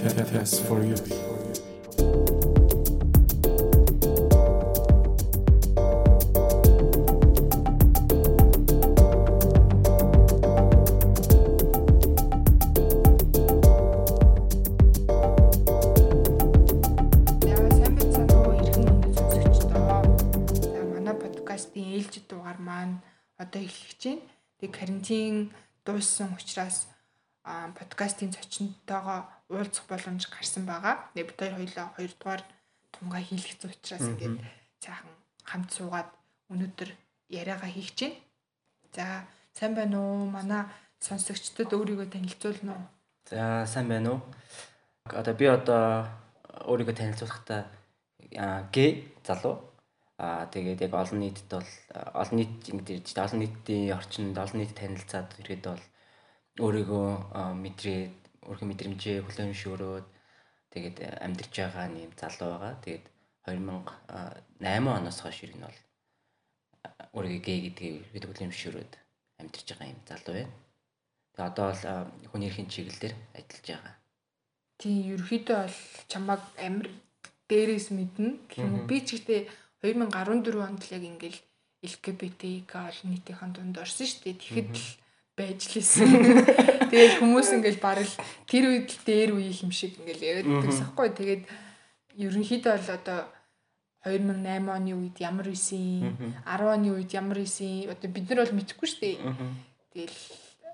Test for you. Ээлжид дугаар маань одоо эхлэж байна. Тэг карантин дууссан учраас аа подкастын зочинтойгоо уулзах боломж гарсан байгаа. Тэг бид хоёр хоёлаа хоёрдугаар тунгаа хийлгэсэн учраас ингээд цаахан хамт суугаад өнөөдөр яриагаа хийх байна. За сайн байна уу? Манай сонсогчдод өөрийгөө танилцуулна уу? За сайн байна уу? Одоо би одоо өөрийгөө танилцуулахдаа аа гей залуу. Аа тэгээд яг олон нийтэд бол олон нийт ингэж олон нийтийн орчинд олон нийт танилцаад ирэхэд бол өөрийгөө а, мэдрээ өөрийнхөө мэдрэмжээ хүлээмжшөөрөөд тэгээд амьдарч байгаа нэм залуу байгаа. Тэгээд 2008 оноос хойш ер нь бол өөрийгөө гей гэдгийг бид хүлээмжшөөрөөд амьдарч байгаа юм залуу байна. Тэгээд одоо бол хүний эрхийн чиглэлээр ажиллаж байгаа. Тийм ерөөхдөө бол чамаг амир дээрээс мэднэ гэх юм. Би ч гэхдээ 2014 онд л яг ингээл LGBTQ олон нийтийн дунд орсон шүү дээ. Тэгэхэд л байж лээсэн. Тэгээд хүмүүс ингээл барал тэр үед л дээр үе юм шиг ингээл яриад байсан хгүй. Тэгээд ерөнхийдөө бол одоо 2008 оны үед ямар исэн, 10 оны үед ямар исэн одоо бид нар бол мэдэхгүй шүү дээ. Тэгэл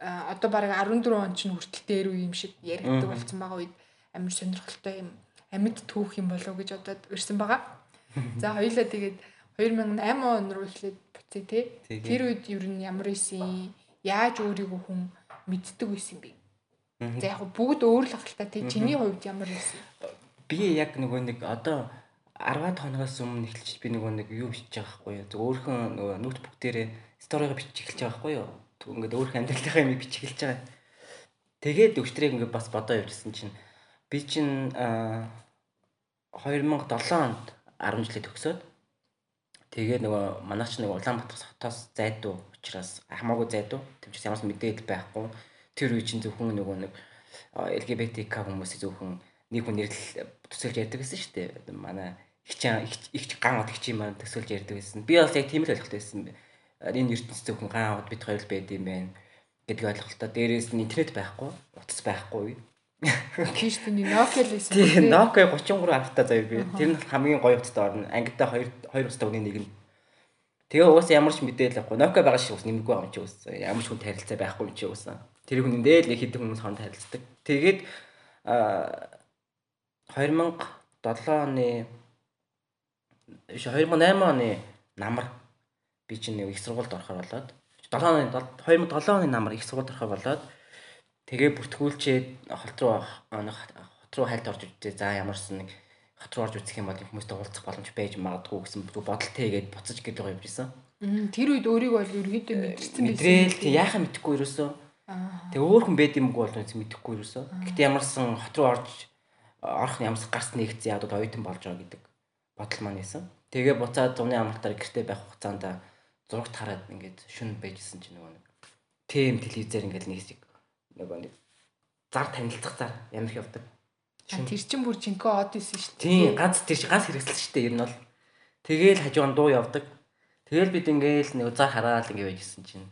одоо баг 14 он ч хүртэл дээр үе юм шиг яригддаг болсон байгаа үед амар сонирхолтой юм амьд түүх юм болов уу гэж бодоод ирсэн байгаа. За хоёлаа тэгээд 2008 он руу эхлээд буцъя. Тэгээ. Тэр үед ер нь ямар исэн яаж өөрийгөө хүн мэддэг байсан бэ? За яг бүгд өөр л ахaltaа те. Чиний хувьд ямар исэн? Би яг нөгөө нэг одоо 10 хоногоос өмнө эхэлж би нөгөө нэг юу бичиж байгаа байхгүй юу. Өөрхөн нөгөө ноутбук дээрээ сторигоо бичиж эхэлж байгаа байхгүй юу. Тэг ингээд өөрхөн амьдралынхаа юм бичиж эхэлж байгаа. Тэгээд өгчтрийг ингээд бас бодоо явуулсан чинь би чинь аа, 2007 онд 10 жилээ төгсөөд тэгээд нөгөө манайч нэг Улаанбаатар хотоос зайдуу учраас хамаагүй зайдуу тэмчээс ямарс мэдээлэл байхгүй тэр үе чинь зөвхөн нөгөө нэг LGBTQ хүмүүсийн зөвхөн нэг хүн нэрлэл төсөөлж ярьдаг гэсэн шүү дээ. Манай ихчэн ихч ган од ихчийн маань төсөөлж ярьдаг гэсэн. Би бас яг тийм л ойлголт байсан. Энэ ертөнц зөвхөн ган од бид хоёр л байд юм байна гэдэг ойлголтоо. Дээрээс нь интернет байхгүй, утас байхгүй. Тийш тэний Nokia л байсан. Тийм Nokia 33 авахтаа заяа би. Тэр нь хамгийн гоё утастай орно. Ангидаа хоёр хоёр утастай үний нэг нь. Тэгээ угаасаа ямар ч мэдээлэл авахгүй. Nokia байгаа шиг ус нэмэггүй байгаа юм чи ус. Ямар ч хүн харилцаа байхгүй юм чи ус. Тэр хүн дээр л хэдэн хүмүүс хонд харилцдаг. Тэгээд а 2007 оны биш 2008 оны намар би чинь их сургуульд орохоор болоод 7 оны 2007 оны намар их сургуульд орохоор болоод тэгээ бүртгүүлчээд хот руу хот руу хайлт орж үзтээ за ямарсан нэг хот руу орж үзэх юм бол хүмүүстэй уулзах боломж байж магадгүй гэсэн бодолтой тэгээд буцаж гээд байгаа юм жисэн. Тэр үед өөрийгөө бол ерөөдөө мэдэрсэн байсан. Мэдрээл тэг яахаа мэдэхгүй ерөөсөө. Тэг өөр хүн байд юмгүй бол үгүй мэдэхгүй ерөөсөө. Гэтэ ямарсан хот руу орж орох нь ямарс гарс нэгцэн ядууд оюутан болж байгаа гэдэг бодол маань байсан. Тэгээ буцаад зуны амралтаар гэртээ байх хугацаанд зурагт хараад ингээд шүн байжсэн чинь нөгөө нэг ТМ телевизээр ингээд нэг хэсэг нөгөө нэг зар танилцах зар ямар их явдаг. Тэр чин бүр жинхэнэ од исэн шүү дээ. Тийм ганц тэр ганц хэрэгсэл шүү дээ ер нь бол. Тэгээл хажуугаар дуу явдаг. Тэгэл бид ингээл нэг зар хараад ингээ байжсэн чинь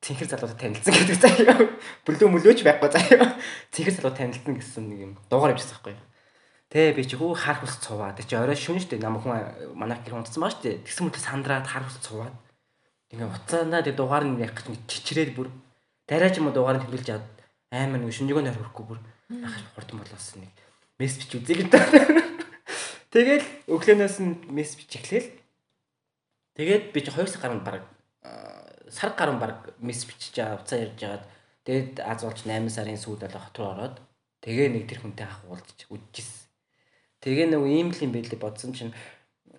цэнхэр залуудад танилцсан гэдэг заяа. Бүлөө мөлөөч байхгүй заяа. Цэнхэр залууд танилцсан гэсэн нэг юм дуугаар явжсан байхгүй. Тэ би чи хөө хар хүс цуваад чи орой шүн штэ нам хүн манай гэр унтсан баа штэ. Тэгсэн мэт сандраад хар хүс цуваад. Ингээ уцаанаа тэг дугаар нь яг гэж чичрээд бүр дараа ч юм уу дугаар нь тэмдэглэж аваад амар нэг шүнжигөө нэр хөрөхгүй бүр ахаш хурдан болоос нэг мессеж үзье гэдэг. Тэгэл өглөөнөөс нь мессеж эхлээл. Тэгээд би чи 2 сар гаруй баг сар гаруй баг мессеж бичиж байгаа уцаа ярьж хагаад тэгээд аз болж 8 сарын сүүлд бол хот руу ороод тэгээ нэг тэр хүнтэй ах уулзч үдчихсэн. Тэгээ нэг ийм л юм байлээ бодсон чинь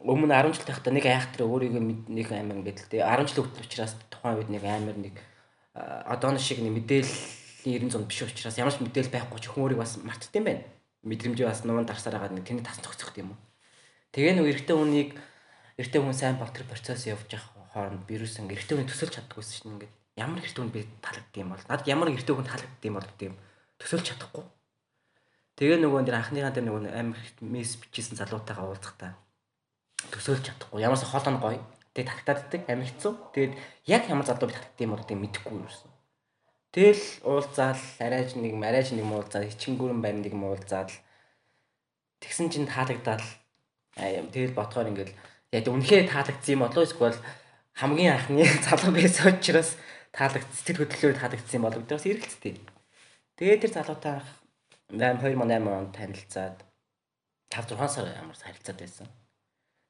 өмнө 10 жил тахта нэг айхтар өөрийгөө мэд- нэг амар ингээд л тий 10 жил хүртэл учраас тухайн үед нэг амар нэг одооны шиг нэг мэдээллийн 90 зунд биш учраас ямар ч мэдээлэл байхгүй ч хүн өөрийг бас мартд юм байна. Мэдрэмжээ бас нуун дарсаар хагаад нэг тэнд тас зогсох юм. Тэгээ нэг эрэгтэй хүнийг эрэгтэй хүн сайн тэр процесс явж явах хооронд вирус ингээ эрэгтэй хүн төсөлж чаддаггүйсэн чинь ингээд ямар эрэгтэй хүн би таалагддаг юм бол надад ямар эрэгтэй хүн таалагддаг юм бол гэдэг юм төсөлж чадахгүй. Тэгээ нөгөө нэр анхныхаа дээр нөгөө амар их месс бичсэн залуутайгаа уулзахдаа төсөөлж чадахгүй. Ямарс хол он гоё. Тэгээ тагтааддаг амар хэцүү. Тэгээд яг ямар залуу би тагтдаг юм бол тийм мэдэхгүй юу гэсэн. Тэгэл уулзаал арайж нэг арайж нэг уулзаад хичингүүрэн байна нэг уулзаад тэгсэн чинь таалагдаад тэгэл ботгоор ингээл яг үнэхээр таалагдсан юм болоо эсвэл хамгийн анхны залуу байсан учраас таалагд сэтгэл хөдлөлөөр таалагдсан юм болоо гэдэгс эргэлцтэй. Тэгээд тэр залуутай 2008 онд танилцаад 5 6 сар ямар харилцаад байсан.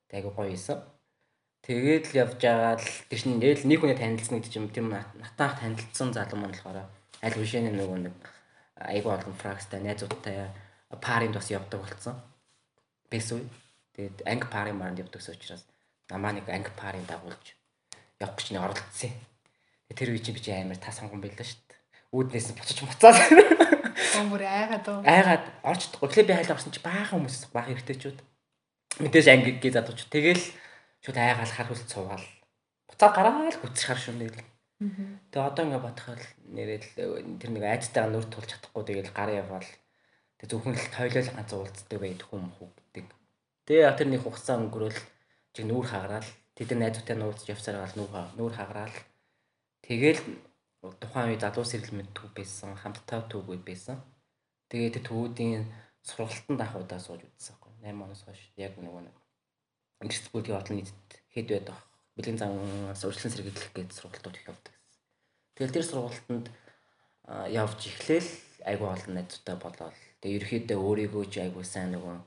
Тэг гоё байсан. Тэгээд л явж байгаа л чинь нэл нэг хүний танилцсан гэдэг чинь тийм натаах танилцсан залуу маань болохоор аль бишээ нөгөө нэг айгуу олон фракстай найзуудтай паринд бас явдаг болсон. Бэсүү. Тэгээд анги парын маранд явдаг учраас намаа нэг анги парын дагуулж явах гэж нэг оролцсон. Тэр үе чи би чи амар та сонгон байлаа шүү дээ. Үүднээс нь буцаж буцаад. Гомбөр айгаад уу. Айгаад орчдохгүй. Тэгэхээр би хайлаа орсон чи баахан хүмүүс баахан эргэжтэйчүүд. Мэдээж анги гээ задууч. Тэгэл шууд айгаал хар хөлт суугаал. Буцаад гараал гүцэх хар шүү нэрэл. Тэгээ одоо ингээ бодоход нэрэл тэр нэг айцтай нүр тулж чадахгүй тэгэл гар яваал. Тэгээ зөвхөн л тойлол ганц уулздаг байд хүм хүүгдэг. Тэгээ тэр нэг хугацаа өнгөрөөл чиг нүүр хагараал. Тэд нар найзуутай нууцж явсаар гал нүүр нүүр хагараал. Тэгээл тухайн үе залуу сэрэлмэд төв байсан, хамттай төвгүүд байсан. Тэгээ тэр төвүүдийн сургалтанд анхудаа сууж үзсэн байхгүй. 8 оноос хойш яг нөгөө нэг Инглис бүлгийн бодлын нийтэд хэд байдаг. Бэлгийн зам урьдчилан сэргийлэх гэж сургалтууд их явдаг. Тэгэл тэр сургалтанд явж эхлээл айгу олон найзтай болоод тэгээ ерөөхдөө өөрийгөө ч айгу сайн нөгөө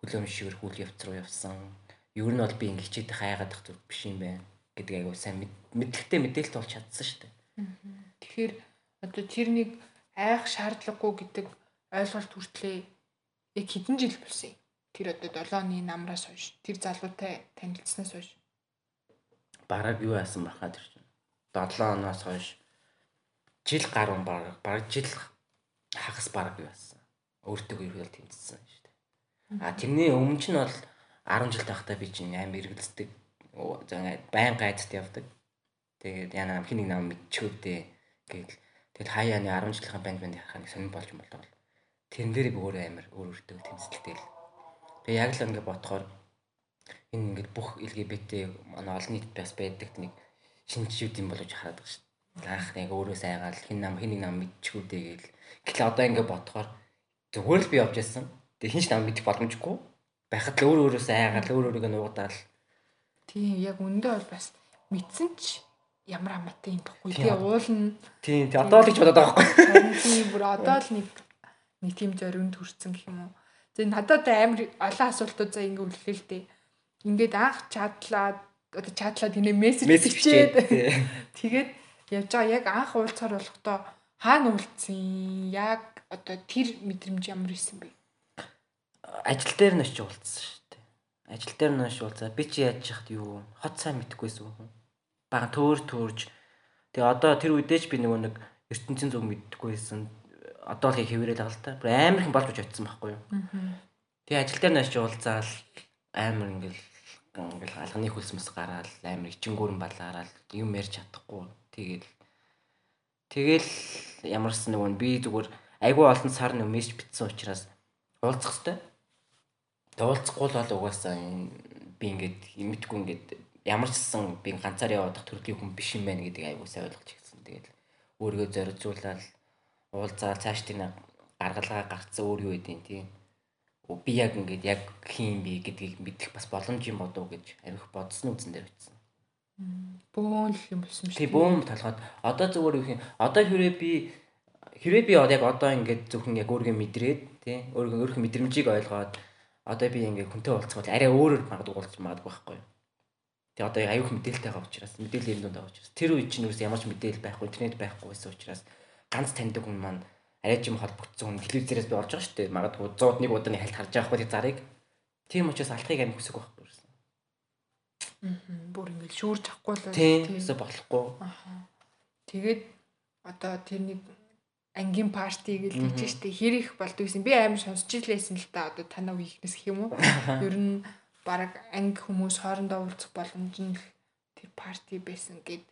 хүлэмжшгэр хүл явц руу явсан. Ер нь бол би ингэ хичээдэх хайгаад ах зүг биш юм байна гэдэг айгу сайн мэдлэгтэй мэдээлэлт болж чадсан шүү дээ. Тэгэхээр одоо тэр нэг айх шаардлагагүй гэдэг ойлголт хүртлээ яг хэдэн жил болсон юм. Тэр одоо 7 оны намраас хойш тэр залуутай танилцсанаас хойш бараг юу яасан баха тэр чинь 7 оноос хойш жил гаруй бараг бараг жил хагас бараг юу яасан. Өөртөө ерөөл тэмцсэн шүү дээ. А тэрний өмнө ч нь бол 10 жил тахтаа би чинь аим эргэлздэг. Байн гайдад явдаг. Тэгээд яна хин нэг нам мэдчихвдээ гэвэл тэгэл хаяаны 10 жилийн банд банд яхаа нэг сонир болж юм болоо. Тэрэн дээр би өөрөө амир өөр өөртөө тэмцэлтэй л. Тэгээ яг л ингэ бодохоор энэ ингээд бүх LGBT манай олон нийтэд бас байдаг нэг шинжүүд юм болож хараад байгаа шүү дээ. Анх нэг өөрөө сайгаал хин нам хин нэг нам мэдчихвдээ гээл. Гэтэл одоо ингэ бодохоор зүгээр л би явж байсан. Тэгээ хинч нам мэдэх боломжгүй. Байхад л өөр өөрөөсөө айгаал өөр өөрийгөө нуугадаал. Тийм яг үндэ бол бас мэдсэн ч ямар хамаатай юм баггүй тий уулна. Тийм тий одоо л гэж бодоод байгаа байхгүй. Тийм бүр одоо л нэг нэг тийм зориунд хүрсэн гэх юм уу. Тэгээ надад амар олон асуултууд за ингэ үлэхээ л дээ. Ингээд анх чадлаад одоо чадлаад гинэ мессеж бичээд тэгээд явж байгаа яг анх уулзахаар болохдоо хаана уулзсан? Яг одоо тэр мэдрэмж ямар исэн бэ? Ажил дээр нь очиж уулзсан шүү дээ. Ажил дээр нь очиж уулзаа. Би чи яаж яхад юу? Хот сайн мэдхгүйсэн хүн бага төөр төөрж тэгээ одоо тэр үедээ ч би нөгөө нэг ертөнцийн зүг мэддэггүйсэн одоо л хэвээрэл байгаа л та. Бүр амар их болж очсон байхгүй юу? Тэгээ ажил дээр нааш уулзаал амар ингээл ингээл алганы хөлсмөс гараал амар ичингүүрэн балаарал юм ярьж чадахгүй. Тэгээл тэгэл ямарс нөгөө би зүгээр айгүй олон сар нэг мессеж битсэн учраас уулзах хэвээр. Уулзахгүй л бол угаасаа би ингээд мэдгүй ингээд ямар ч сан би ганцаар явах төрлийн хүн биш юм байна гэдэг аягүй сайн ойлгож ирсэн. Тэгээд өөрийгөө зориулаад уулзаад цааш тийм гаргалгаа гарцсан өөр юу гэдэг тийм. Би яг ингээд яг хин би гэдгийг мэдэх бас боломж юм бодов гэж арих бодсон үзэн дээр бичсэн. Бөөн л юм болсон шүү. Тийм бөөн толгойд одоо зүгээр юу юм. Одоо хэрвээ би хэрвээ би яг одоо ингээд зөвхөн яг өөрийгөө мэдрээд тийм өөрийгөө өөрийнхөө мэдрэмжийг ойлгоод одоо би ингээд хүнтэй уулзах бол арай өөрөөр магадгүй уулзах магадгүй байхгүй юу? Тэгээ одоо аюух мэдээлэлтэй байгаа учраас мэдээлэл юм дунд байгаа учраас тэр үе чинь юус ямар ч мэдээлэл байхгүй интернет байхгүй байсан учраас ганц таньдаг хүн маань арай ч юм холбогдсон хүн телевизээрээс би олж байгаа шүү дээ. Магадгүй 101 удаа хальт харж байгаа байхгүй зарыг. Тийм учраас алхахыг амин хүсэх байхгүй байсан. Аа. Бүр ингэ шүүрж авахгүй л тийм болохгүй. Аа. Тэгээд одоо тэр нэг ангийн парти гэж хэлж штэ хэр их болдгоо гэсэн би амар сонсч илээсэн л та одоо танаа үеийнээс гэх юм уу. Ер нь баг анги хүмүүс хоорондоо уулзах боломж нь тэр парти байсан гэд.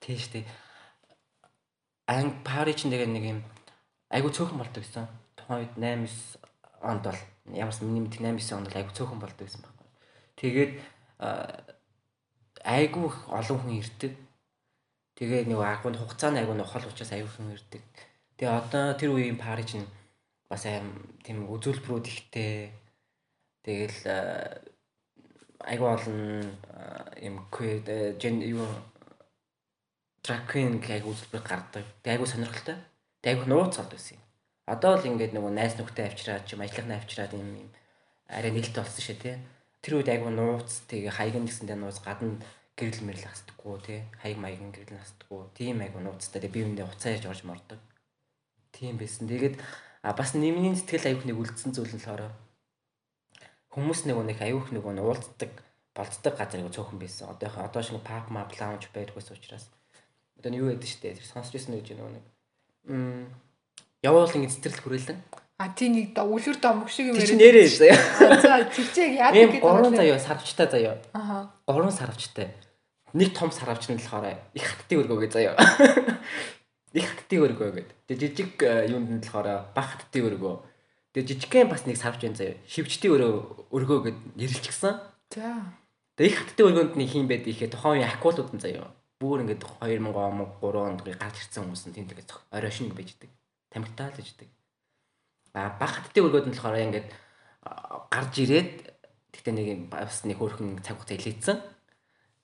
Тийм дээ. Анги парти чинь тэгээ нэг юм айгу цөөхөн болдог гэсэн. Тухайн үед 8 онд бол ямарс миний мэд 8 9 онд бол айгу цөөхөн болдог гэсэн байхгүй. Тэгээд айгу их олон хүн ирдэг. Тэгээ нэг агуун хугацааны айгу нохол учраас айгу хүн ирдэг. Тэгээ одоо тэр үеийн Париж нь бас аим тийм үзүүлбэрүүд ихтэй. Тэгэл айгу олон юм квед жин юу queen гэх айгу үзүүлбэр гардаг. Айгу сонирхолтой. Айгу нууц цалд байсан юм. Одоо л ингээд нөгөө найз нөхдөд авчираад ч юм ажлынхаа авчираад юм юм арай нэлт болсон шээ тий. Тэр үед айгу нууц тэгээ хаягн гэсэндээ нууц гадна гэрэл мэрэл хасдаггүй тий. Хаяг маягн гэрэл хасдаггүй. Тийм айгу нууцтай тэгээ бие биендээ уцаа яж орж мордог. Тийм байсан. Тэгээд а бас нэмний сэтгэл аюух нэг үлдсэн зүйл нь болохоор хүмүүс нэг нэг аюух нэг уулздаг болцдог газар нэг цөөхөн байсан. Одоо одоо шиг пап мап лаунж байдгүйс учраас одоо юу яд штэ сонсч ирсэн гэж нэг м явуул ингэ цэцэрлэг хүрээлэн. А тий нэг өвлөр домог шиг юм яриад. Чи нэрээ. За чивчээг яадаг гэдэг. Гурван заяа сарвчтай заяа. Аха. Гурван сарвчтай. Нэг том сарвч нь болохоор их хаттын өргөөгээ заяа. Их хаттын өргөө гэдэг. Тэгээ жижиг э, юунд нь болохоор бах хаттын өргөө. Тэгээ жижигхэн бас нэг сарвч юм заяа. Шивчтийн өрөө өргөө гэд нэрлэлчихсэн. За. Тэгээ их хаттын өргөөнд нэг хин байд ихэд тухайн үеийн акулууд нь заяа. Бүр ингээд 2000 он 3 онд гарч ирсэн хүмүүс нь тэндэг оройшин байж идэг тамхитаа л иждэг. А баг хаттын өргөд нь болохоор ингээд гарч ирээд тэгтээ нэг бас нэг хөөрхөн цаг хугацаа илээдсэн.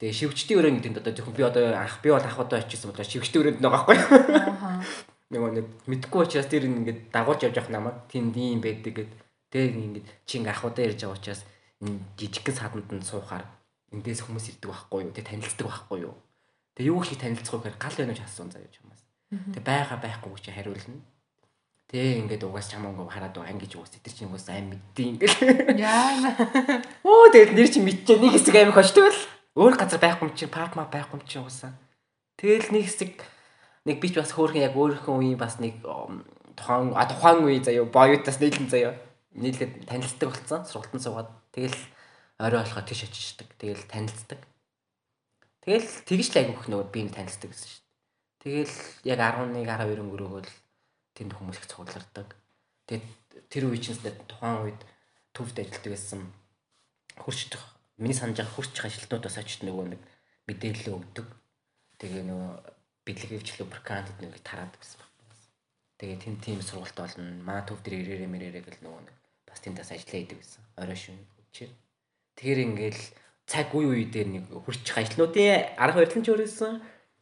Тэгээ шивчтийн өрөө гэдэг нь одоо зөвхөн би одоо анх би бол анх одоо очижсэн бодлоо шивчтийн өрөөнд байгаа байхгүй. Нэг нэг мэдхгүй учраас тэр ингээд дагуулж явж явах намайг тийм ийм байдаг гэд. Тэгээ ингээд чи ингээд ах удаа ярьж байгаа учраас жижигхэн саданд нь суухаар эндээс хүмүүс ирдэг байхгүй юу? Тэгээ танилцдаг байхгүй юу? Тэгээ юу их танилцах гэхээр гал байна уу асуусан заяа чамаас. Тэгээ байгаа байхгүй чи хариулна. Тэ ингээд угаас чамаагүй хараад байгаа ангиж угаас тэр чинь угаас аим мэддэг ингээд. Яа. Оо тэгээд нэр чинь мэдчихэ нэг хэсэг аим хожтвол өөр газар байхгүй юм чинь парк ма байхгүй юм чинь угаасаа. Тэгэл нэг хэсэг нэг бич бас хөөрхөн яг өөрийнхөө үеийн бас нэг тухайн а тухайн үе заяа боёутаас нийлэн заяа нийлээд танилцдаг болсон сургалтанд суугаад тэгэл орой болохоо тийш очиждаг. Тэгэл танилцдаг. Тэгэл тэгж л айгүйх нөгөө би нэг танилцдаг гэсэн шүү дээ. Тэгэл яг 11 12 өнгөрөөгөл тэнд хүмүүс их цуглардаг. Тэгээд тэр үе чинь тухайн үед төвд ажилладаг байсан хурч миний санаж байгаа хурч ажилтнуудаас очиж нөгөө нэг мэдээлэл өгдөг. Тэгээ нөгөө бидлэг хөвчлөө бракантд нэг тараад гэсэн байна. Тэгээ тэм тийм сургалт болно. Маа төв дээр ирээрээ мэрээрээ гэл нөгөө нэг бас тэндээс ажиллаа идэг гэсэн. Орой шөнө. Тэгэхээр ингээл цаг үе үе дээр нэг хурч ажилтнуудын арга барилын ч өөрөөсөн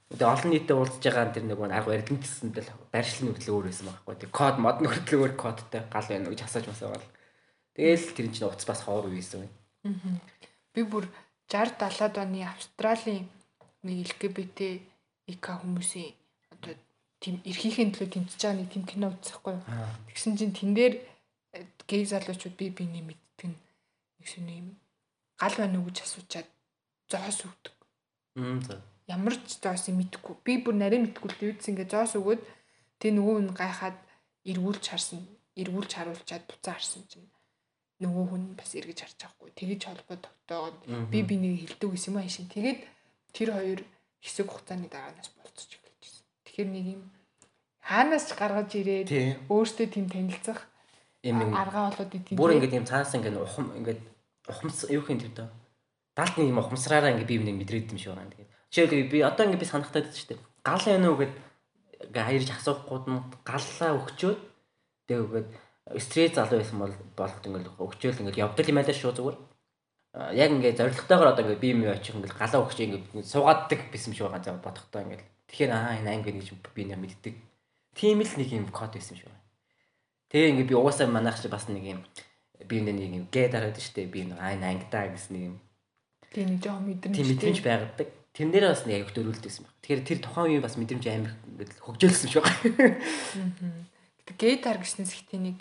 Тэгээ олон нийтэд уулзж байгаа тэр нэг арга барил нь гэсэн тэл байршлын хөдөлгөөн өөр байсан байхгүй. Тэг код мод нь хөдөлгөөн өөр кодтай гал байна гэж асууж масаагаал. Тэгээл тэр чинь уц бас хоор үйсэн байна. Аа. Би бүр 60 70-аад оны Австралийн нэг LGBT ИК хүмүүсийн одоо тийм эрхийнхээ төлөө тэмцэж байгаа нэг тийм кино үзэхгүй. Тэгсэн чинь тэн дээр э, гей залуучууд би биний мэддэг нэг шинэ юм гал байна уу гэж асуучаад зоос өгдөг. Ямар ч зоос юм мэдхгүй. Би бүр нарийн мэдхгүй л үүдс ингээ зоос өгөөд тэг нөгөө хүн гайхаад эргүүлж харсан. Эргүүлж харуулчаад буцаа харсан чинь нөгөө хүн бас эргэж харж байхгүй. Тэгэж холбоо тогтоогод би бинийг хилдэг гэсэн юм аашин. Тэгээд тэр хоёр хэсэг хугацааны дараанаас болцож эхэлж байсан. Тэгэхээр нэг юм хаанаас ч гаргаж ирээд өөртөө тийм танилцах юм арга болоод идэв. Бүр ингээд юм цаанаас ингээд ухам ингээд ухамс юу хин тэр дөө. Далд нэг юм ухамсараараа ингээд би бинийг мэдрээд юм шиг байна. Тэгээд Жишээлбэл би одоо ингэ би санахтай байдаг шүү дээ. Гал байна уу гэд ингээ хаярж асуухгүйд нь галлаа өгчөөд тэгээ үгээд стресс залуу байсан бол болт ингээл өгчөөл ингээл явдал юм байлаа шүү зүгээр. Яг ингээ зоригтойгоор одоо ингээ би юм очих ингээл галаа өгч ингээ суугааддаг байсан шүү байгаа зав бодохдоо ингээл. Тэгэхээр аа энэ анги гэж би нэг мэддэг. Тийм л нэг юм код байсан шүү. Тэгээ ингээ би угаасаа манайх чи бас нэг юм би нэг юм гэ дараад штэ би аа энэ ангидаа гэсэн нэг юм. Тийм нэг жоох мэдрэмж. Тийм мэдрэмж байгадаг тэрнээрээ бас нэг аяг дөрүүлдэгсэн баг. Тэгэхээр тэр тухайн үеийн бас мэдрэмж амар хөгжөөлсөн шүү байгаа. Гейтар гэснээс ихтэй нэг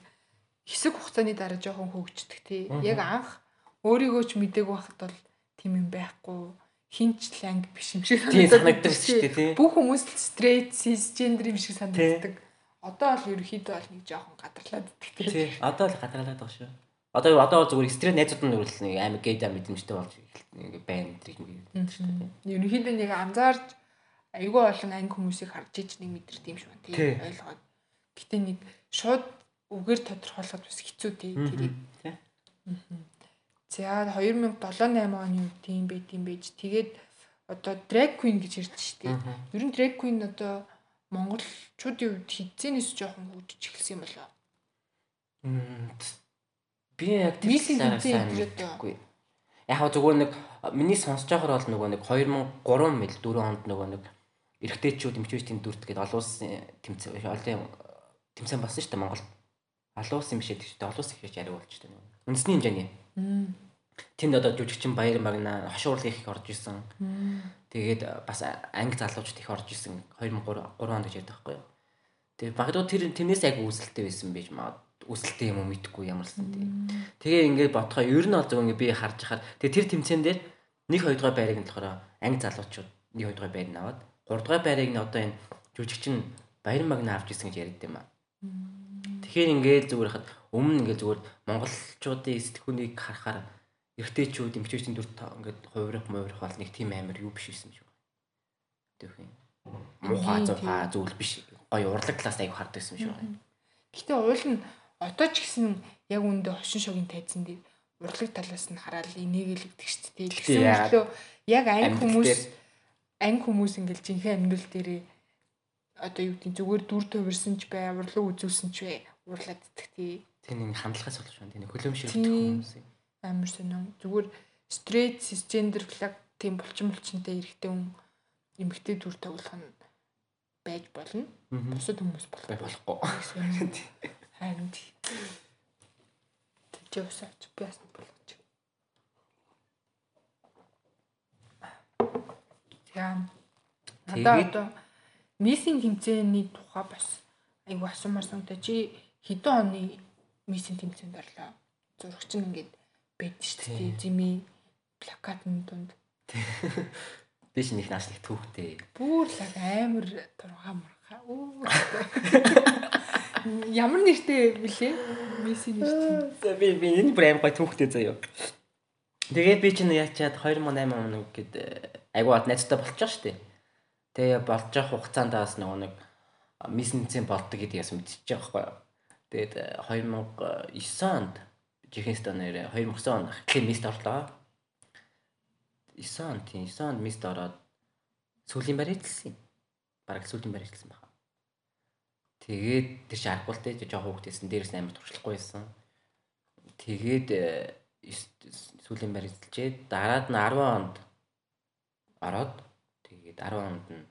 хэсэг хугацааны дараа жоохон хөгждөг тий. Яг анх өөрийгөө ч мдэггүй байхад бол тийм юм байхгүй хинч ланг биш юм шиг санагддаг шүү дээ тий. Бүх хүмүүс straight cisgender юм шиг санагддаг. Одоо бол ерөөхдөө бол нэг жоохон гадарлаад идэх тий. Одоо л гадарлаад байгаа шүү. Одоо одоо зүгээр стресс найзууд нь нүрэл нэг амар гейда мэдрэмжтэй болж ингээ байна гэх юм гэдэг шүү дээ. Ерөнхийдөө нэг анзаарч айгүй олон анги хүмүүсийг харж иж нэг юм шиг байна. Тийм ойлгоод. Гэтэ нэг шууд үгээр тодорхойлоход бас хэцүү тий тэрийг. За 2007 8 оны үед тийм байт юм байж. Тэгээд одоо drag queen гэж ярьж штеп. Ер нь drag queen одоо монголчуудын үед хизээнээс жоохон хөгжиж эхэлсэн юм болоо. Мм, Би яг тэр талаараа сайн мэдэхгүй. Яг хаа зүгээр нэг миний сонсож байхаар бол нөгөө нэг 2003 мэл 4 онд нөгөө нэг эрэгтэйчүүд эмчүүчдийн дүрт гэдэг олон улсын тэмцээн олон тэмцээн болсон шүү дээ Монголд. Олон улсын биш гэдэг шүү дээ. Олон улс ихэж яриа болж шүү дээ. Үндэсний хэмжээний. Тэнд одоо жүжигчин Баяр Магна хошуурлын их орж исэн. Тэгээд бас анги залуучууд их орж исэн 2003 3 онд гэж ярьдаг байхгүй юу. Тэгээд багадгүй тэр тэрнээс яг үүсэлттэй байсан байж магад үүсэлттэй юм уу мэдэхгүй ямарсан тийм. Тэгээ ингээд бодхоо ер нь бол зөв ингээд би харж хахад тэгээ тэр тэмцээн дээр нэг хоёр дахь байрыг нь болохоор анги залуучууд нэг хоёр дахь байрыг нь аваад гурав дахь байрыг нь одоо энэ жүжигчин Баяр Магна авч ирсэн гэж яриад юм аа. Тэгэхээр ингээд зүгээр хахад өмнө ингээд зүгээр монголчуудын сэтгүүнийг харахаар эргэжтэйчүүд эмгчүүдийн дүр ингээд хувирах муурах бол нэг тийм амар юу биш юм шиг байна. Тэвх юм. Муухай зуухай зүйл биш. Гоё урлаг талаас аяг байсан юм шиг байна. Гэтэ уул нь одоо ч гэсэн яг үндэ хошин шогийн тайзан дээр урлаг талаас нь хараад инээгэлэгдэг шүү дээ. Тэгсэн мөртлөө яг анги хүмүүс анги хүмүүс ингээл жинхэнэ амьдрал дээрээ одоо юу гэдэг зүгээр дүр төвөрсөн ч бай, урлаг үзүүлсэн ч бай, уурлаад идэх тий. Тэр нэг хандлагаас болж байна. Тийм. хүмүүс. Амар сонин. Зүгээр straight cisgender flag тийм булчин булчинтай эрэгтэй хүн эмэгтэй дүр тоглох нь байж болно. Бусад хүмүүс болох Бай болохгүй. Харин харин тий. Тэгж усаач би бас болгож. За. Надаа одоо миссинг тэмцээний тухай бас айгу асуумаар санагдаа. Чи хэдэн оны миссинг тэмцээнд орлоо? Зурагч нь ингээд байд шүү дээ. Зими плакатын дунд Би ч нэг нааш нэг түүхтэй. бүр л амар тургаа мурхаа. Үу. Ямар нэртэй блэ? Месси нэртэй. Би би энэ бүр аим гой түүхтэй заяа. Тэгээд би чинь яачаад 2008 он гээд айгуу бат найзтай болчих штеп. Тэгээ болж явах хугацаанд бас нөгөө нэг миссенцэн болдог гэдгийг бас мэдчихэж байгаа байхгүй. Тэгээд э, 2009 онд жихэнстэ нэр 2009 он хэтлийн мист орлоо. 9 он тийм 9 онд мист ороод сүүлийн барь хэлсэн. Бараг сүүлийн барь хэлсэн байна. Тэгээд тэр чи аргуултай жоохон хүүхдээсэн дээрээс амар туршлахгүй байсан. Тэгээд э, сүүлийн барь хэлчээд дараад нь 10 онд ороод тэгээд 10 онд нь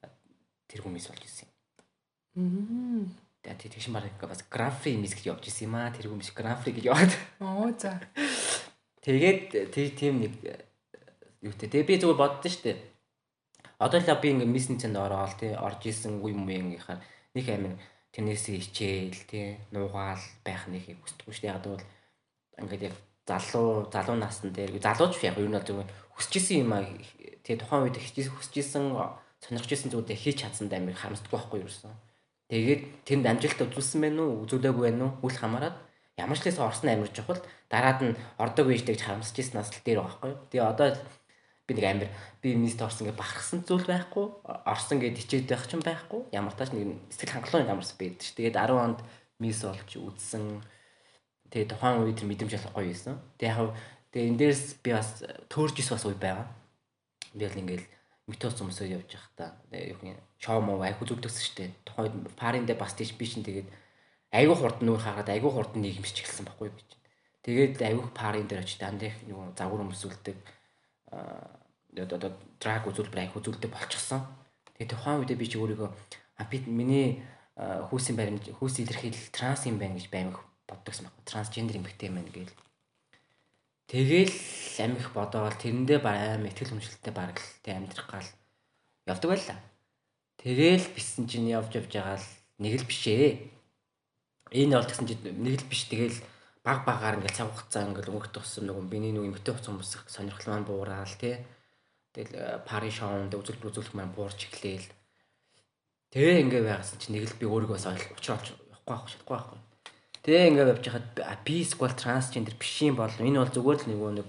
э, тэр хүмүүс болж ирсэн. Мм. Тэгээд тэр тэгшин бараг бас графи мис гэж явж ирсэн юм аа. Тэр хүмүүс графи гэж яваад. Оо за. Тэгээд тэр тийм нэг э, юутэй. Тэгээ би зүгээр боддоо штэ. Одоо л би ингээ миссенцэнд ороод тий орж исэн үе муугийнхаар нэг амин тэрнээсээ хичээл тий нуугаал байх нэг хүсдэггүй штэ. Яг бол ингээд яг залуу залуу насн дээр залууч яг юу нэг зүгээр хүсэж исэн юм аа тий тухайн үед хичээс хүсэж исэн сонирхож исэн зүйлээ хийж чадсанд амир харамсдаггүй байхгүй юу юусэн. Тэгээд тэнд амжилт үзүүлсэн байх уу үзүүлээгүй байх уу үл хамааран ямар ч лээс орсон амир чухал дараад нь ордог үежтэй гэж харамсаж исэн нас л дээр байхгүй. Тэгээ одоо би нэг амир би мист орсон гэж бахархсан зүйл байхгүй орсон гэж хичээд байх ч юм байхгүй ямар тач нэг сэтгэл хангалуун ямарс байдаг ш. Тэгээд 10 онд мис олж үзсэн тэгээ тухайн үед тэр мэдрэмж болохгүй байсан. Тэгээ яг тэгээ энэ дээрс би бас төөрж ис бас үе байгаа. Би л ингээл метос хүмүүсөө явж явах та юу юм шоу муу айху зүгдсэн штэ. Тухайн үед париндээ бас тийш би чинь тэгээд айгу хурд нүүр хаагаад айгу хурд нийгэмсч эхэлсэн байхгүй чинь. Тэгээд айгу парин дээр очиж дандаа юу загвар хүмүүс үлдэг аа одоо драг үзүүлбэр айх үзүүлдэг болчихсон. Тэгээ тухайн үедээ би чи өөрийгөө а би миний хүүсийн баримж хүүс илэрхийлэл транс юм байна гэж баймиг боддогсан байхгүй. Трансгендер эмэгтэй юм байна гээл. Тэгэл амих бодоол тэрэндээ баам ихтгэл хүмшлэлтэй бараг л тэ амьдрах гал явдаг байлаа. Тэгэл бисэн чинь явж явж байгаа л нэг л биш ээ. Энэ бол гэсэн чинь нэг л биш тэгэл баг багаар ингээд цаг хугацаа ингээд өнгөрөх тусам нөгөө биний нөгөө эмгтэй хуц хүмүүс сонирхол маань буураад тий. Тэгэл пари шоунд үзүүлбэр үзүүлэх маань буурч эхлээл. Тэгээ ингээд байгасан чинь нэг л би өөрийгөө бас учраач явахгүй байх шатахгүй байхгүй. Тэгээ ингээд явж хахад би сквал трансгендер биш юм бол энэ бол зүгээр л нөгөө нэг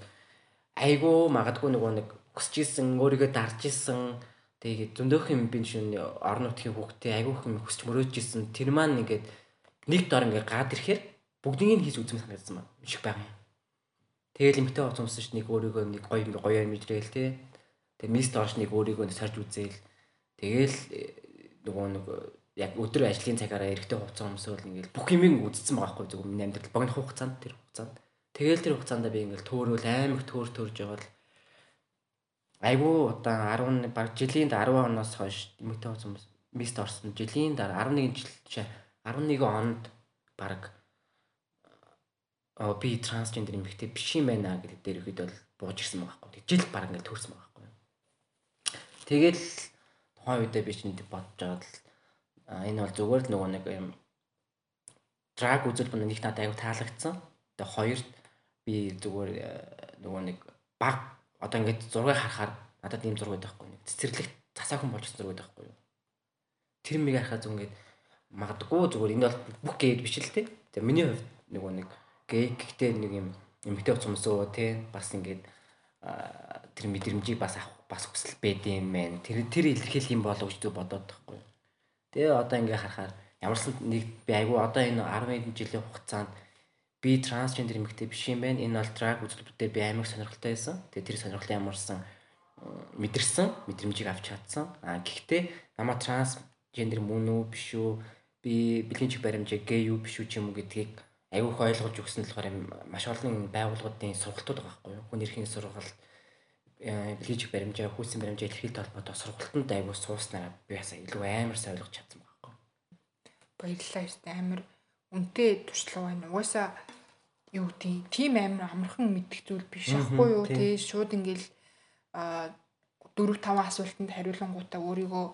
айгуу магадгүй нөгөө нэг хүсэж исэн өөрийгөө дарж исэн тэгээд зөндөөх юм би шин орон нутгийн хүүхдээ айгуу их юм хүсч мөрөөж исэн тэр маань ингээд нэг дор ингээ гад ирэхээр бүгднийг нь хийж үзмэ санагдсан ба шиг байгаа юм. Тэгэл эмхтэй хувцас өмсөн ш нэг өөрийгөө нэг гоё ингээ гоёор мэдрээл те. Тэгээ мис дорш нэг өөрийгөө сорж үзээл. Тэгэл э, нөгөө нэг яг өдөр ажлын цагаараа эрэхтэй хувцас өмсөөл ингээл бүх юмыг үзсэн байгаа хгүй зөв миний амьдрал богино хугацаанд тэр хугацаанд. Тэгэл тэр хугацаанд би ингээл төөрөөл амар төөр төрж байгаа л айгүй одоо 10 баг жилийн 10 оноос хойш эмэгтэй хүмүүс мист орсон жилийн дараа 11 жил жишээ 11 онд баг оо би трансгендер эмэгтэй биш юм байна гэдэг дээр ихэд бол бууж ирсэн байгаа байхгүй. Жил баг ингээд төрсэн байгаа байхгүй. Тэгэл тухайн үедээ би чинь бодож байгаад л энэ бол зүгээр л нөгөө нэг юм драг үзэл бүн нэг надад аяг таалагдсан. Тэгээ хоёрт би зүгээр э, нөгөө нэг баг одоо ингээд зургийг харахаар надад ийм зураг байхгүй нэг цэцэрлэг засаахан болж зураг байхгүй юу. Тэр миг харахаа зүг ингээд магадгүй зүгээр энэ бол бүх гээд биш л те. Тэгээ миний хувьд нөгөө нэг гей гэхдээ нэг юм эмгтэй уцмсөө те бас ингээд тэр мэдрэмжийг бас авах бас хүсэл байд юм байна. Тэр тэр илэрхийлэх юм болов гэж бодоод байхгүй. Тэгээ одоо ингээд харахаар ямарсан нэг би айгу одоо энэ 10 жилийн хугацаанд би трансгендер эмэгтэй биш юм байна. Энэ бол драг үзэлбэрээр би амар сонирхолтой байсан. Тэгээ тэр сонирхлын ямарсан мэдэрсэн, мэдрэмжийг авч чадсан. А гэхдээ намаа трансгендер мөн үү биш үү? Би бэлгийн чих баримжаа гей юу биш үү ч юм уу гэдгийг аюух ойлгуулж өгсөн болохоор маш олон байгууллагуудын сургалтууд байгаа байхгүй юу? Хүн эрхийн сургалт бэлгийн чих баримжаа, хүүсийн баримжаа илэрхийлэлт холбоотой сургалтанд аюу сууснараа би бас илүү амар сайн ойлгож чадсан байхгүй? Баярлалаа ёстой амар үнтэй туршлага байна. Угаасаа юу гэдэг тийм амар амархан мэддэг зүйл биш аахгүй юу тий шууд ингээл а 4 5 асуултанд хариулангуудаа өөрийгөө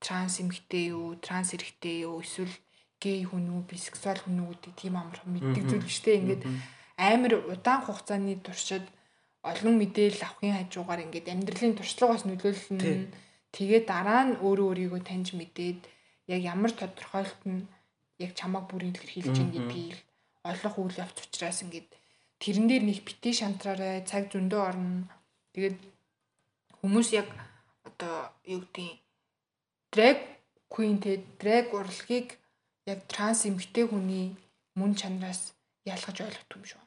транс эмэгтэй юу, транс эрэгтэй юу, эсвэл гей хүн үү, бисексуал хүн үү гэдэг тийм амархан мэддэг зүйл биш те. Ингээд амар удаан хугацааны туршид олон мэдээлэл авахын хажуугаар ингээд амьдралын туршлагаас нөлөөлнө. Тэгээ дараа нь өөрөө өөрийгөө таньж мэдээд яг ямар тодорхойлолт нь яг чамааг бүрийн илэрхийлж байна гэдгийг олох үйл явц учраас ингээд тэрэн дээр нэг бити шантраарай цаг зөндөө орно. Тэгээд хүмүүс яг одоо юу гэдэг drag queen те drag урлагийг яг транс эмэгтэй хүний мөн чанараас ялгаж ойлгох юм шүү.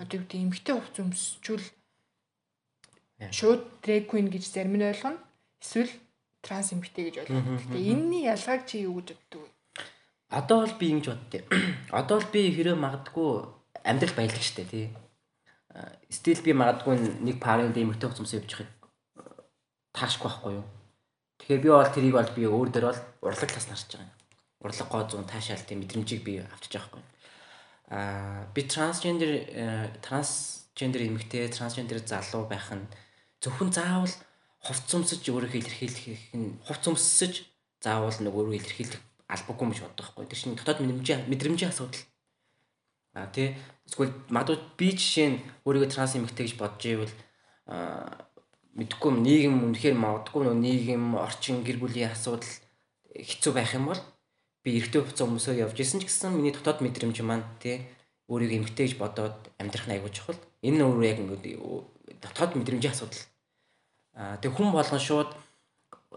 Одоо юу гэдэг эмэгтэй хувц өмсчүүл шууд drag queen гэж зарим нь ойлгоно. Эсвэл транс эмэгтэй гэж ойлгоно. Гэхдээ энэний ялгааг чи юу гэж боддог вэ? Одоо бол би ингэж боддیں۔ Одоо бол би хэрэг магадгүй амьдрал баялаг штэ тий. Стил би магадгүй нэг парын дэмэгтэй хуцамс явж байхыг таашгүй байхгүй юу. Тэгэхээр би бол тэрийг бол би өөр дээр бол урлаг тас нарч байгаа юм. Урлаг гоо зүүн таашаалтын мэдрэмжийг би авчиж байгаа байхгүй. Аа би трансгендер трансгендер эмэгтэй трансгендер залуу байх нь зөвхөн заавал хувц өмсөж өөрийгөө илэрхийлэх нь хувц өмсөж заавал нэг өөрийгөө илэрхийлэх албагүй гэж боддог байхгүй. Тэр чинь дотоод мэдрэмжийн мэдрэмжийн асуудал. А тий эсвэл магадгүй би жишээ нь өөрийгөө транс эмэгтэй гэж бодож ивэл мэдхгүй нийгэм үнэхээр магадгүй нөө нийгэм орчин гэр бүлийн асуудал хэцүү байх юм бол би эрэгтэй хувцас хүмүүсөө явж исэн ч гэсэн миний дотоод мэдрэмж маань тий өөрийгөө эмэгтэй гэж бодоод амьдрах нь аягүй чухал. Энэ нь өөрөө яг ингээд дотоод мэдрэмжийн асуудал. Тэг хүн болгон шууд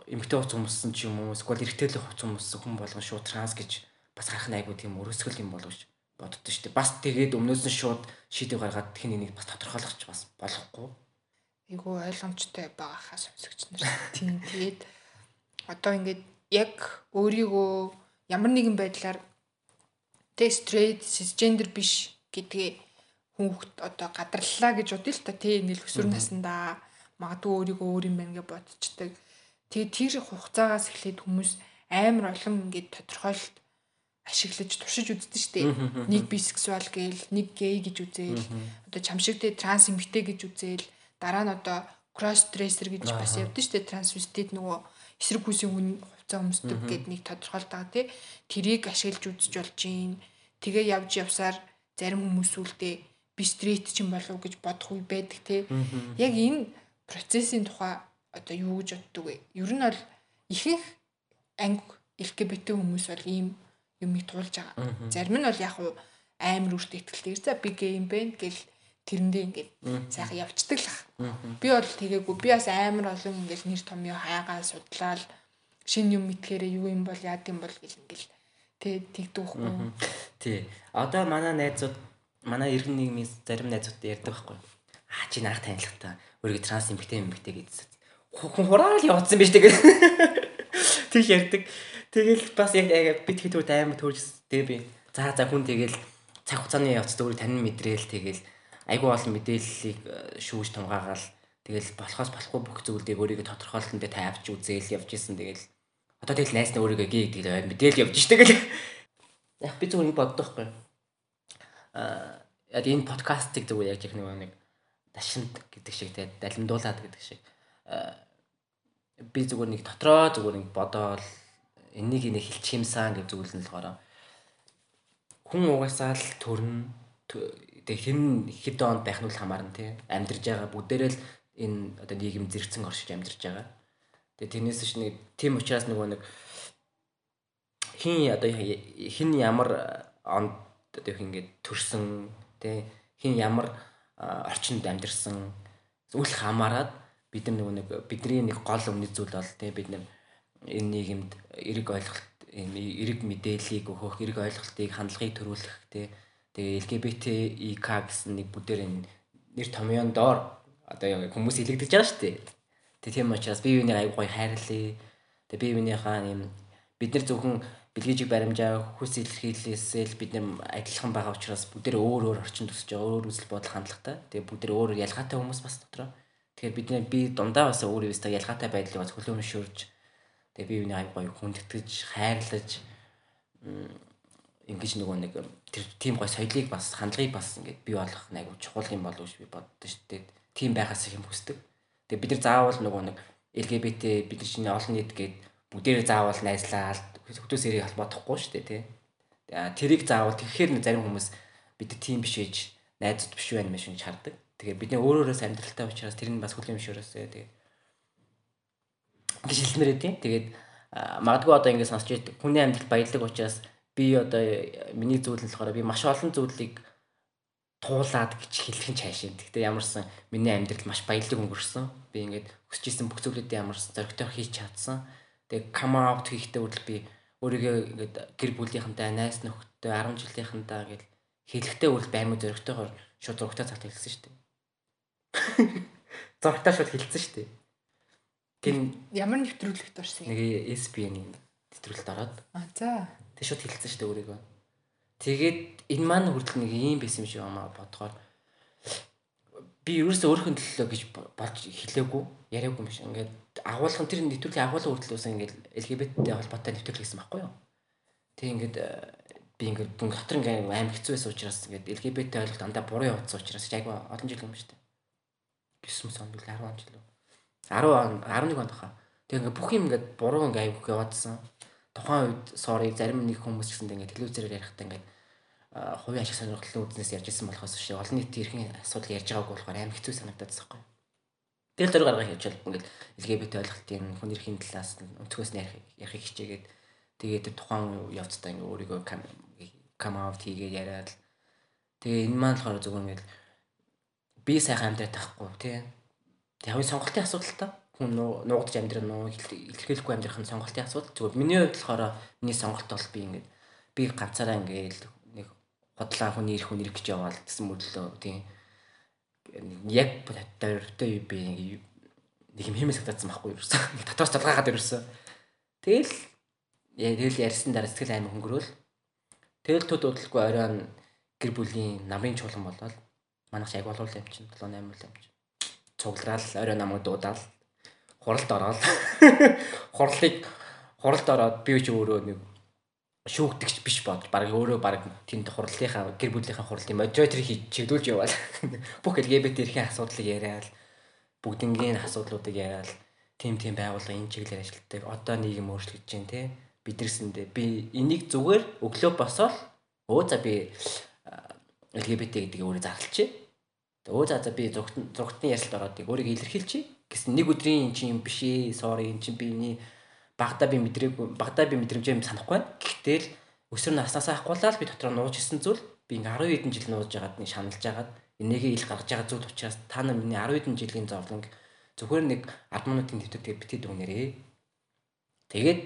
эмгтэй хуц хүмүүссэн ч юм уу эсвэл эрэгтэйлэх хуц хүмүүссэн хүн болгон шууд транс гэж бас харах найгуу тийм өрөөсгөл юм болов ш боддоо дээ. Бас тэгээд өмнөөс нь шууд шийдвэр гаргаад хин нэгийг бас тодорхойлох ч бас болохгүй. Айгу ойлгомжтой байгаа хаа сонсогч нар. Тийм тэгээд одоо ингээд яг өөрийгөө ямар нэгэн байдлаар тэ straight cisgender биш гэдгээ хүүхд одоо гадарлаа гэж бодъё л та тий ингээл өсвөр насндаа магадгүй өөрийгөө өөр юм байна гэж бодчихдаг Тэгээ тэр хугацаагаас эхлээд хүмүүс амар олон ингээд тодорхойлолт ашиглаж туршиж үздэг шүү дээ. Нэг бисексуал гээл, нэг гей гэж үзээл, одоо чамшигтэй транс эмэгтэй гэж үзээл, дараа нь одоо кросс дрессер гэж бас явдсан шүү дээ. Трансвестит нөгөө эсрэг хүсийн хүн хувцас өмсдөг гэд нэг тодорхойлт байгаа тий. Тэрийг ашиглаж үзэж болж гин. Тэгээ явж явсаар зарим хүмүүс үлдээ би стрит ч юм болов гэж бодох үе байдаг тий. Яг энэ процессын тухай одоо юу гэж боддөг вэ? Ер нь бол ихэнх анги LGBT хүмүүс бол ийм юмыг туулж байгаа. Зарим нь бол яг уу амар үрт ихтэлтэй. За би гейм бэ гэл тэрэндээ ингээд сайхан явцдаг л ах. Би бол тэгээгүй. Би бас амар олон ингээд нэр томьёо хаягаа судлаад шин юм мэдхээрээ юу юм бол яад юм бол гэл ингээд Тэ тэгдэг байхгүй. Тий. Одоо манай найзууд манай иргэн нийгмийн зарим найзууд ярьдаг байхгүй. Аа чи наах танилцахтаа өөрийгөө транс эмгтэй эмгтэй гэдсэн. Хүн хураал явуулсан биз тэгээд. Тэг ярьдаг. Тэгэл бас яг бид хэд үт аймаг төрж тэгээ би. За за хүн тэгэл цаг хугацааны явцад өөрийг танин мэдрээл тэгэл айгүй олон мэдээллийг э, шүүж тунгаагаал тэгэл болохоос болохгүй бүх зүйлийг өөрийгөө тодорхойлтонд тавьж үзээл явж исэн тэгэл одоо тэгэл найснаа өөрийгөө гээ гэдэг мэдээл явж штэ гэл яг би зүгээр боддог байхгүй а яг энэ подкастыг зүгээр яг нэг нэг дашинт гэдэг шиг те далимдуулаад гэдэг шиг. Би зүгээр нэг дотроо зүгээр нэг бодоол энийг нэг хэлчих юмсан гэж зүйлэн л болохоор хүн угаасаа л төрн тэг хэн хэд онд байх нь хамаарна тий амьдарж байгаа бүгдээрээ л энэ одоо нийгэм зэрэгцэн оршиж амьдарч байгаа. Тэгээ тэрнээс ч нэг тийм учраас нөгөө нэг хин одоо хин ямар онд одоо их ингээд төрсөн тий хин ямар орчинд амьдарсан үл хамааран бид нар нөгөө нэг бидний нэг гол өмнө зүйл бол тий бид нар энэ нийгэмд эрэг ойлголт эрэг мэдээллийг өгөх, эрэг ойлголтыг, хандлагыг төрүүлэх тий. Тэгээ LGBTIK гэсэн нэг бүдээр энэ нэр томьёон доор одоо хүмүүс илэгдэж байгаа шүү дээ. Тэгээ тийм учраас бие биенээ аяг гоё хайрлаа. Тэгээ бие биенийхээ юм бид нар зөвхөн бэлгэжиг баримжаа хүс илэрхийлээсээ л бид нар адилхан байгаа учраас бүгдээр өөр өөр орчин төсөж байгаа өөр үзэл бодол хандлагатай. Тэгээ бүгдээр өөр ялгаатай хүмүүс бас дотроо. Тэгэхээр бид нар би дундаа бас өөр юмстай ялгаатай байдлыг бас хөлөөмшөөрж Тэгээ би юуны аяг гоё хүндэтгэж, хайрлаж ингэж нөгөө нэг тэр тийм гоё соёлыг бас хандлагыг бас ингээд бий болгох айгу чухал юм болов уу би боддоо шүү дээ. Тийм байгаас их юм хүсдэг. Тэгээ бид нар заавал нөгөө нэг LGBT бид нар чинь олон нийт гээд бүгдээрээ заавал найзлаад хөдөөс эрийг холбоодохгүй шүү дээ тий. Тэрийг заавал тэгэхээр зарим хүмүүс бид тийм биш ээж найзууд биш байх юм шиг хардаг. Тэгэхээр бидний өөрөөрөөс амьдралтай учраас тэр нь бас хүлэмжшөөрөөсөө тэгээ гэж хэлмээр байдیں۔ Тэгээд магадгүй одоо ингэ сонсч байдаг. Хүний амьдрал баялаг учраас би одоо миний зүйл нь болохоор би маш олон зүйлийг туулаад гэж хэлэх нь цаашаа. Гэхдээ ямарсан миний амьдрал маш баялаг өнгөрсөн. Би ингээд хүсэж исэн бүх зүйлүүдээ ямарсан зоригтой хийж чадсан. Тэгээ come out хийхдээ хүртэл би өөрийгөө ингээд гэр бүлийнхэнтэй, найз нөхдөдтэй 10 жилийнхэнтэй гэж хэлэхдээ үрл баймаг зоригтойгоор шууд зургтаа цагт хэлсэн шүү дээ. Зургтаа шууд хэлсэн шүү дээ. Тийм ямар нэвтрүүлэгт орсон юм? Нэг SBN-ийн нэвтрүүлэлт ороод. А за. Тэг шууд хэлсэн шүү дээ өөрийгөө. Тэгээд энэ маань хүртэл нэг юм байсан юм шиг амаа бодохоор би ерөөсөө өөрхөн төлөө гэж болж хэлээгүй, яриаггүй юм шиг. Ингээд агуулгын тэр нэвтрүүлгийн агуулгын хүртэл үсэн ингээд LGBT-тэй холбоотой нэвтрүүлэг гэсэн байхгүй юу? Тэг ингээд би ингээд дүн дотор ингээд аим хэцүү байсан учраас ингээд LGBT ойлголт дандаа буруу явагдсан учраас айгүй олон жил юм шүү дээ. 9 он бил 10 он жил 10 он 11 онд хаа. Тэгээ ингээ бүх юм ингээ буруу ингээ аяг яваадсан. Тухайн үед sorry зарим нэг хүмүүс ч гэсэн ингээ телевизээр ярихтаа ингээ хувийн ашиг сонирхлын үзнээс ярьж ирсэн болохоос биш олон нийтийн эрхийн асуудал ярьж байгаагүй болохоор амар хэцүү санагдаад байгаа юм. Тэгэл зөрөг гаргах бол ингээд LGBT ойлголтын хүн эрхийн талаас өнцгөөс нь ярих хичээгээд тэгээд тэр тухайн явцдаа ингээ өөрийгөө come out хийгээд яриад тэгээ энэ маань болохоор зөвхөн ингээд би сайхан амьдрах тахгүй тий нь сонголтын асуудал та. Хүн нуугдж амьдрах нь илэрхийлэхгүй амьдрах нь сонголтын асуудал. Зүгээр миний хувьд болохоор миний сонголт бол би ингээд би ганцаараа ингээд нэг хотлаа хүний ирэх хүн ирэх гэж яваал гэсэн мөрлөө тийм яг дөрөвтэй би нэг юм хэмээс татсан байхгүй юу. Татварч залгаагаад ирсэн. Тэгэл яг тэгэл ярьсан дараа сэтгэл аймаг хөнгөрөөл. Тэгэл төд удалгүй оройн гэр бүлийн намын чуулган болоод манайх яг болов юм чинь 7 8 юм чинь цуглаал орой намайг дуудаал хуралд ороод хурлыг хуралд ороод би ч өөрөө нэг шүүгдэгч биш бод. Баг өөрөө баг тэнд хурлынхаа гэр бүлийнхаа хурлын модератор хийж чиглүүлж яваал. Бүх LGBT эрхийн асуудлыг яриад бүгднгийн асуудлуудыг яриад тим тим байгууллага энэ чиглэлээр ажилладаг одоо нийгэм өөрчлөгдөж байна те. Бидэрсэндээ би энийг зүгээр өглөө босоод өө за би LGBT гэдгийг өөрөө зарлчих Өө за за би зургт зургтны ярилт ороод өөрийгөө илэрхийлчихье гэсэн нэг өдрийн эн чинь биш ээ. Sorry эн чинь биний багада би мэдрээгүй багада би мэдрэмжээ юм санахгүй байна. Гэхдээ л өсөр наснасаа ахгуулаад би дотроо нууж исэн зүйл би ингээ 10 хэдэн жил нууж байгаад нэг шаналж байгаад энийгээ ил гаргаж байгаа зүйл учраас та нар миний 10 хэдэн жилийн зовлон зүгээр нэг 10 минутын нэвтрүүлэг битэд өгнөрээ. Тэгээд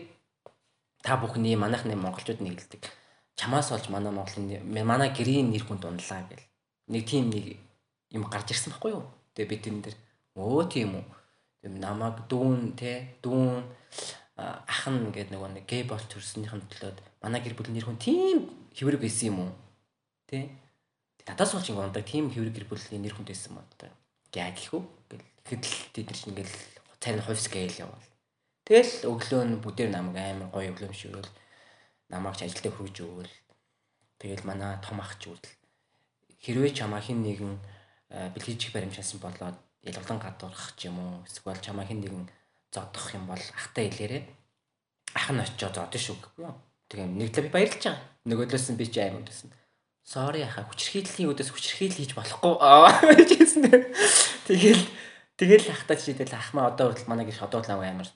та бүхний манайхны монголчууд нэгэлдэг. Чамаас олж манай Монголын манай гэрийн нэр хүн дунлаа гэл. Нэг тийм нэг юм гарч ирсэн байхгүй юу? Тэгээ бид энэ дэр өө тийм үү. Тэг намайг дүүн те дүүн ах нь гэдэг нөгөө нэг гей бол төрснийхэн төлөөд манай гэр бүлийн нэр хүн тийм хэврэг байсан юм уу? Тэ? Надаас болж ингэ ундаг тийм хэврэг гэр бүлийн нэр хүнд байсан мод та. Яг гэх үү? Гэл ихэд л тэд нар чинь ингээл царин хувьс гээл явал. Тэгэл өглөө нь бүдээр намайг амар гоё өглөөмшөөл намайг ч ажилдаа хөргөж өгөөл. Тэгэл манай том ах ч үл хэрвээ чамаа хин нэгэн бэлгийжих баримжаасан болоод ялгалан гадуурах ч юм уу эсвэл чамаа хин нэгэн зодох юм бол ахтай хэлээрээ ах нь очиод зодно шүү гэхгүй юу. Тэгээ нэг талаа би баярлаж байгаа. Нөгөөдлөөс нь би ч аим өндсөн. Sorry яха хүчрхийллийн өдөөс хүчрхийл хийж болохгүй гэж хэлсэн. Тэгэл тэгэл ахтаа чидэл ахмаа одоо хүртэл манай гэр шодоод лав амар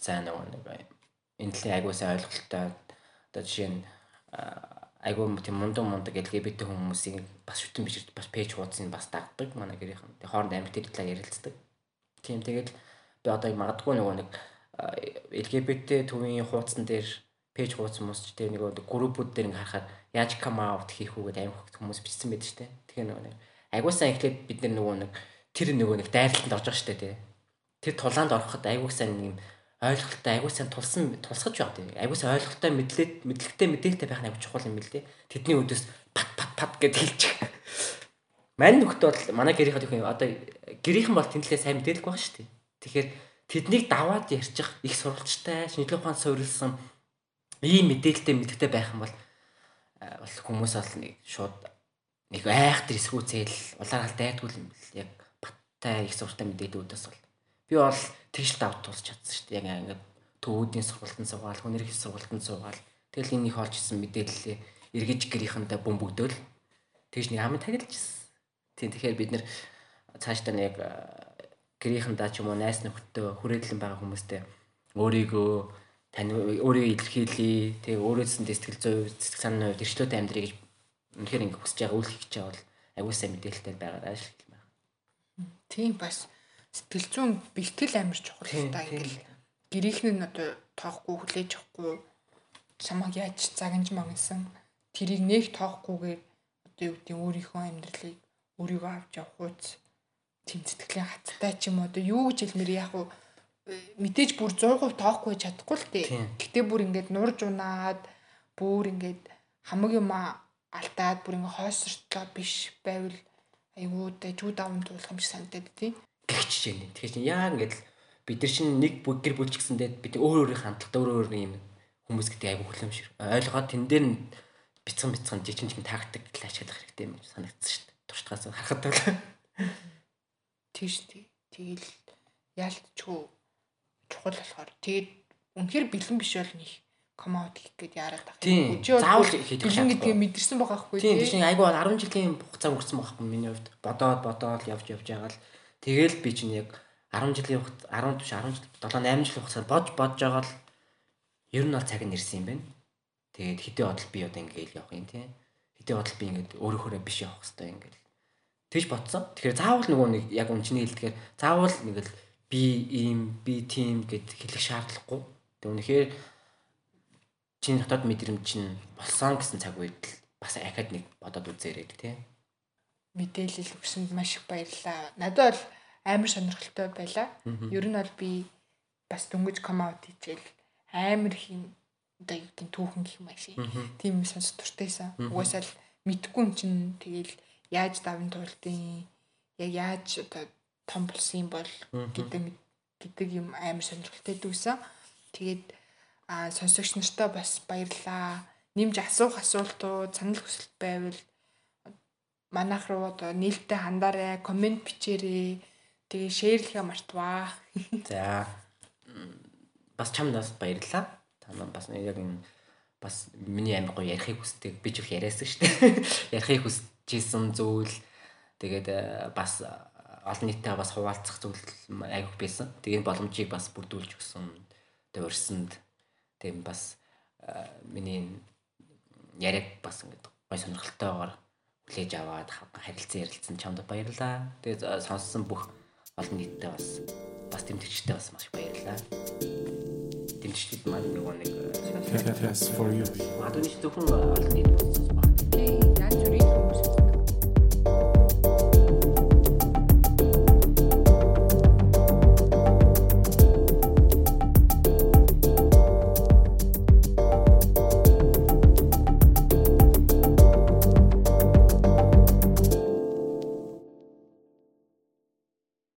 сайн нөгөө нэг энэ талын айгуу сайн ойлголттой одоо жишээ нь айгуу тийм мундан мундаг LGBT хүмүүсийн бас шүтэн бичиж бас пэйж хуудсыг бас дагдаг манай гэрийнхэн. Тэгээ хооронд амар тэр талаар ярилцдаг. Тийм тэгэл би одоо магадгүй нөгөө нэг LGBT төвийн хуудсан дээр пэйж хуудсан хүмүүс ч тэр нэг группүүд дээр ингээ харахад яаж come out хийх үү гэдэг амар хүмүүс бичсэн байдаг шүү дээ. Тэгэхээр нөгөө нэг айгуу сайн эхлээд бид нөгөө нэг тэр нөгөө нэг дайралтанд орж байгаа шүү дээ. Тэр тулаанд ороход айгуу сайн нэг ойлголттой сайн тулсан тулсгаж байгаа тийм. Аягүй сайн ойлголттой мэдлээд мэдлэгтэй мэдээлэлтэй байх нь аягүй чухал юм бэл дээ. Тэдний өдөөс пат пат пат гэж хэлчих. Мань нөхдөд манай гэрийнхэн их одоо гэрийнхэн бол тэнцлээ сайн мэдээлэх байх шүү дээ. Тэгэхээр тэднийг даваад ярьчих их сурвалжтай, шинжлэх ухаан суурилсан ийм мэдээлэлтэй мэдээлэлтэй байх юм бол бол хүмүүс бол нэг шууд нэг айхтар эсрүүцэл улаар аль дайдгүй юм бэл яг баттай их суртай мэдээлүүдээс бол би бол тэгш давт тулж чадсан шүү дээ. Яг ингээд төвүүдийн сургалтанд суугаал, хүнэрх сургалтанд суугаал. Тэгэл энэний хоолж исэн мэдээлэлээ эргэж гэрийнхэнтэй бөмбөгдөөл тэгж нэг амын тагилжсэн. Тийм тэгэхээр бид нэр цаашдаа нэг гэрийнхэнтэй ч юм уу найс нөхдөд хүрээлэн байгаа хүмүүстэй өөрийгөө тань өөрийгөө илэрхийлье. Тэгээ өөрөөсөн сэтгэл зүй, сэтгэл санааны хувьд эрчлөөтэй амьдрий гэж үнэхээр ингэ хүсэж байгаа үйл хийж байгаа бол сайн мэдээлэлтэй байгаарай шүү дээ. Тийм бас сэтгэл зүйн бэлтгэл амар чухал та ингээл гэрийнх нь одоо тоохгүй хүлээж авахгүй чамаг яаж загнаж магнсан тэрийг нэг тоохгүйгээр одоо юу гэдэг өөрийнхөө амьдралыг өөрийгөө авч явах үз тийм сэтгэлийн хаттай ч юм одоо юу гэж хэлмээр яг уу мэдээж бүр 100% тоохгүй чадахгүй л дээ. Гэтэ бүр ингээд нурж унаад бүр ингээд хамаг юм алтаад бүр ингээд хойсортлоо биш байвал айгуу дэжүү даван туулах юм шиг санагдаад тийм гихчж байна. Тэгэхээр чинь яа ингээд бид нар чинь нэг гэр бүл ч гэсэндээ бид өөр өөрийн хандлагатай өөр өөр юм хүмүүс гэдэг айгүй хүлэмжшэр. Ойлгоод тэн дээр нь бяцхан бяцхан жичин жичин тактик ашиглах хэрэгтэй юм санагдсан шүү дээ. Туршлагаас харахад бол тийш тий. Тэгэл яалтчгүй чухал болохоор тэгээд үнэхээр бэлэн биш бол нэг out хийх гээд яарад. Өчөө заавал хийх бэлэн гэдгийг мэдэрсэн байгаа хгүй тий. Тийм чинь айгүй 10 жилийн хугацаа өнгөрсөн байгаа хгүй миний хувьд. Бодоод бодоод явж явж байгаа л Тэгэл би чинь яг 10 жилийн хугацаа 10 биш 10 жил 7 8 жилийн хугацаанд бодж бодж байгаа л ер нь бол цаг нь ирсэн юм байна. Тэгээд хэдий бодол би одоо ингээл явах юм тий. Хэдий бодол би ингээд өөрөөхөө биш явах хэрэгтэй ингээл. Тэгж бодсон. Тэгэхээр заавал нөгөө нэг яг үнчний хэлдгээр заавал нэг л би ийм би тийм гэд хэлэх шаардлагагүй. Тэг үнэхээр чиний дотоод мэдрэмж чинь болсон гэсэн цаг үед л бас ахад нэг бодоод үзээрэй тий мэдээлэл өгсөнд маш их баярлалаа. Надад бол амар сонирхолтой байлаа. Ер нь бол би бас дөнгөж come out хийчихэл амар их юм одоо юу гэдэг түүхэн гэх юм ааши. Тийм юм сонсох туртайсан. Угаасаа л мэдгүй юм чинь тэгэл яаж давн туулдیں۔ Яг яаж одоо том болсон юм бол гэдэг гэдэг юм амар сонирхолтой дүүсэн. Тэгээд а сонсогч нартай бас баярлаа. Нимж асуух асуултууд, санал хүсэлт байвал манайх руу одоо нээлттэй хандаарай, комент бичээрэй. Тэгээ шеэрлэхэ мартваа. За. Бас чамд бас баярлалаа. Та маань бас яг энэ бас миний амин гоё ярихыг хүсдэг. Би ч их яриасан шүү дээ. Ярихыг хүсэжсэн зүйл тэгээд э, бас олон нийтэд бас хуваалцах зүйл айгүйх байсан. Тэгээд боломжийг бас бүрдүүлж өгсөн. Тэгээд урьсанд тэгээд бас э, миний яриаг бас ингээд гой сонирхолтойгоор хүлээж аваад харилцан ярилцсан чамд баярлалаа. Тэгээд сонссон бүх олон нийтэд бас бас тэмдэгчтэй бас маш баярлалаа. Тэмдэгчдэд маань нөгөө нэг Podcast for you. Магадгүй ч зөвхөн олон нийт